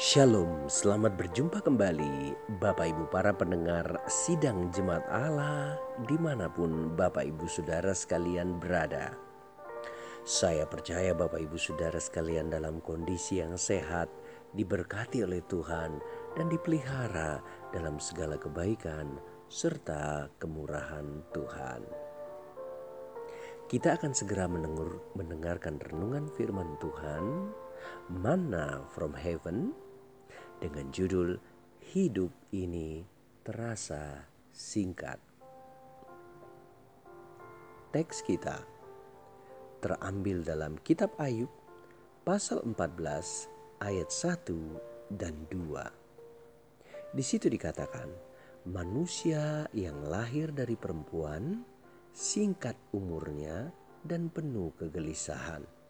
Shalom, selamat berjumpa kembali Bapak Ibu para pendengar sidang jemaat Allah di mana pun Bapak Ibu Saudara sekalian berada. Saya percaya Bapak Ibu Saudara sekalian dalam kondisi yang sehat, diberkati oleh Tuhan dan dipelihara dalam segala kebaikan serta kemurahan Tuhan. Kita akan segera mendengarkan renungan firman Tuhan Manna from Heaven dengan judul Hidup ini terasa singkat. Teks kita terambil dalam kitab Ayub pasal 14 ayat 1 dan 2. Di situ dikatakan, manusia yang lahir dari perempuan singkat umurnya dan penuh kegelisahan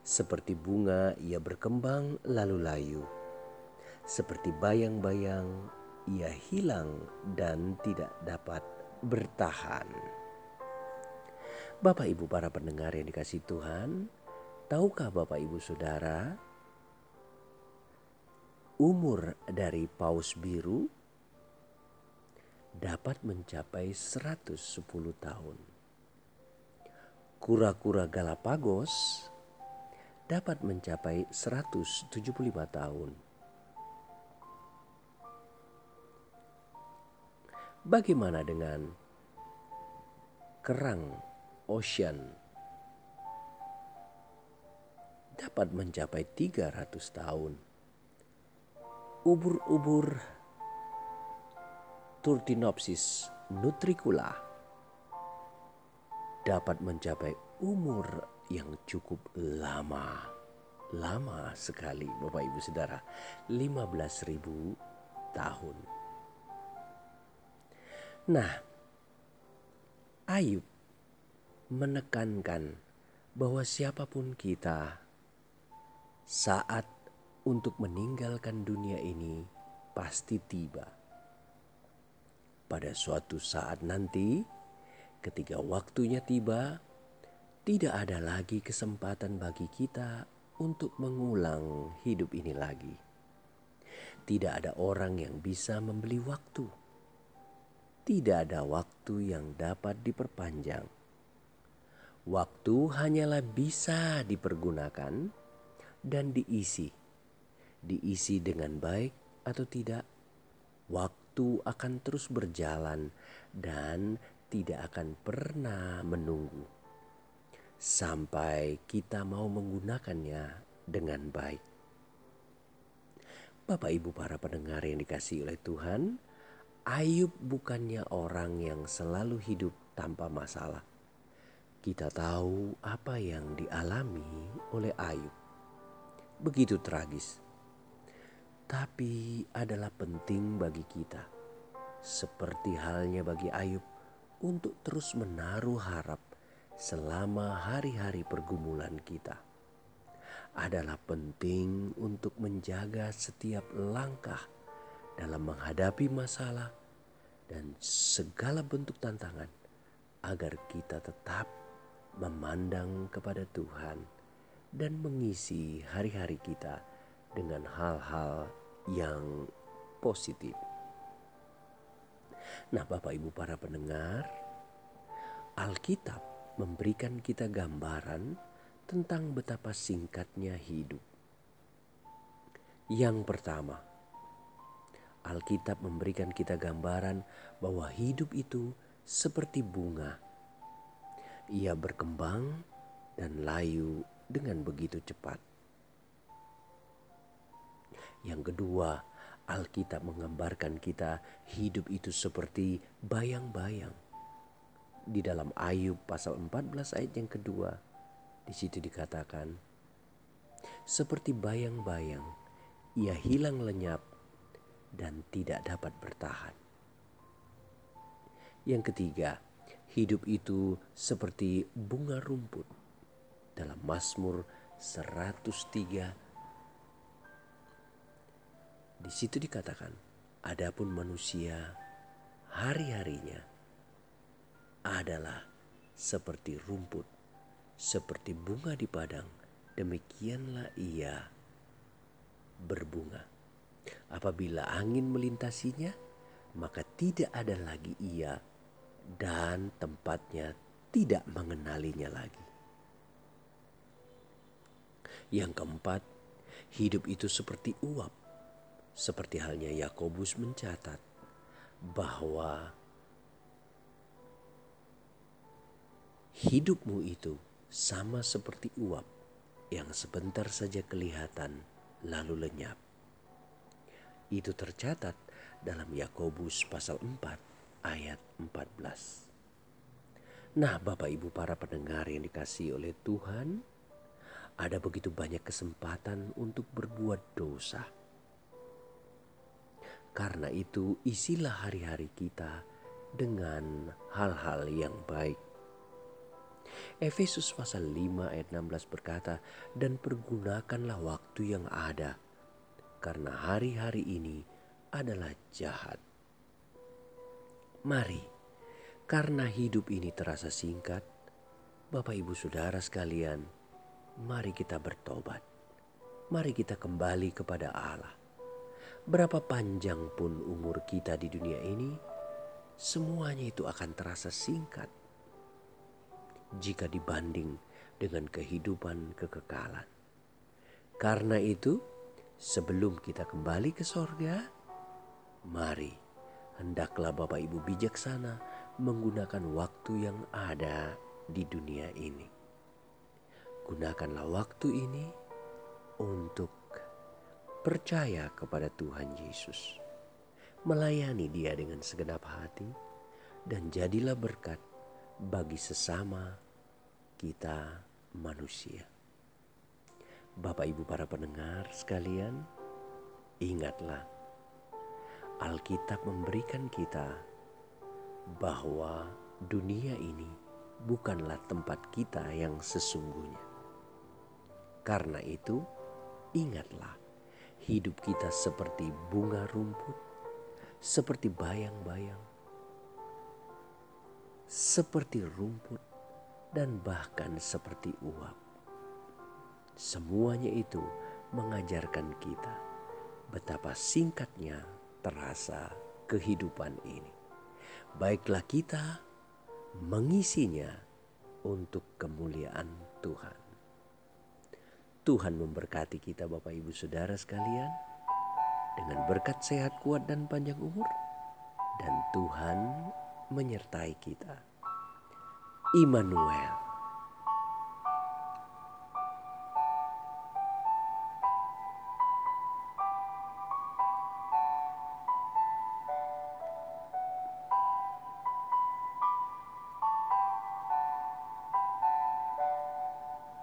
seperti bunga ia berkembang lalu layu. Seperti bayang-bayang ia hilang dan tidak dapat bertahan. Bapak Ibu para pendengar yang dikasih Tuhan, tahukah Bapak Ibu Saudara umur dari paus biru dapat mencapai 110 tahun. Kura-kura Galapagos dapat mencapai 175 tahun. Bagaimana dengan kerang ocean dapat mencapai 300 tahun. Ubur-ubur Turtinopsis nutricula dapat mencapai umur yang cukup lama. Lama sekali Bapak Ibu Saudara. 15.000 tahun. Nah, Ayub menekankan bahwa siapa pun kita saat untuk meninggalkan dunia ini pasti tiba. Pada suatu saat nanti, ketika waktunya tiba, tidak ada lagi kesempatan bagi kita untuk mengulang hidup ini lagi. Tidak ada orang yang bisa membeli waktu. Tidak ada waktu yang dapat diperpanjang. Waktu hanyalah bisa dipergunakan dan diisi. Diisi dengan baik atau tidak, waktu akan terus berjalan dan tidak akan pernah menunggu sampai kita mau menggunakannya dengan baik. Bapak Ibu para pendengar yang dikasih oleh Tuhan, Ayub bukannya orang yang selalu hidup tanpa masalah. Kita tahu apa yang dialami oleh Ayub. Begitu tragis. Tapi adalah penting bagi kita. Seperti halnya bagi Ayub untuk terus menaruh harap selama hari-hari pergumulan kita adalah penting untuk menjaga setiap langkah dalam menghadapi masalah dan segala bentuk tantangan agar kita tetap memandang kepada Tuhan dan mengisi hari-hari kita dengan hal-hal yang positif. Nah, Bapak Ibu para pendengar, Alkitab memberikan kita gambaran tentang betapa singkatnya hidup. Yang pertama, Alkitab memberikan kita gambaran bahwa hidup itu seperti bunga. Ia berkembang dan layu dengan begitu cepat. Yang kedua, Alkitab menggambarkan kita hidup itu seperti bayang-bayang di dalam Ayub pasal 14 ayat yang kedua. Di situ dikatakan, seperti bayang-bayang, ia hilang lenyap dan tidak dapat bertahan. Yang ketiga, hidup itu seperti bunga rumput. Dalam Mazmur 103 di situ dikatakan, adapun manusia hari-harinya adalah seperti rumput, seperti bunga di padang. Demikianlah ia berbunga. Apabila angin melintasinya, maka tidak ada lagi ia dan tempatnya tidak mengenalinya lagi. Yang keempat, hidup itu seperti uap. Seperti halnya Yakobus mencatat bahwa hidupmu itu sama seperti uap yang sebentar saja kelihatan lalu lenyap. Itu tercatat dalam Yakobus pasal 4 ayat 14. Nah, Bapak Ibu para pendengar yang dikasih oleh Tuhan, ada begitu banyak kesempatan untuk berbuat dosa. Karena itu, isilah hari-hari kita dengan hal-hal yang baik. Efesus pasal 5 ayat 16 berkata, "Dan pergunakanlah waktu yang ada, karena hari-hari ini adalah jahat." Mari, karena hidup ini terasa singkat, Bapak Ibu Saudara sekalian, mari kita bertobat. Mari kita kembali kepada Allah. Berapa panjang pun umur kita di dunia ini, semuanya itu akan terasa singkat jika dibanding dengan kehidupan kekekalan. Karena itu, sebelum kita kembali ke sorga, mari hendaklah Bapak Ibu bijaksana menggunakan waktu yang ada di dunia ini. Gunakanlah waktu ini untuk percaya kepada Tuhan Yesus, melayani Dia dengan segenap hati, dan jadilah berkat bagi sesama kita manusia. Bapak, ibu, para pendengar sekalian, ingatlah Alkitab memberikan kita bahwa dunia ini bukanlah tempat kita yang sesungguhnya karena itu, ingatlah, hidup kita seperti bunga rumput, seperti bayang-bayang, seperti rumput, dan bahkan seperti uap. Semuanya itu mengajarkan kita betapa singkatnya terasa kehidupan ini. Baiklah kita mengisinya untuk kemuliaan Tuhan. Tuhan memberkati kita Bapak Ibu Saudara sekalian dengan berkat sehat kuat dan panjang umur dan Tuhan menyertai kita. Immanuel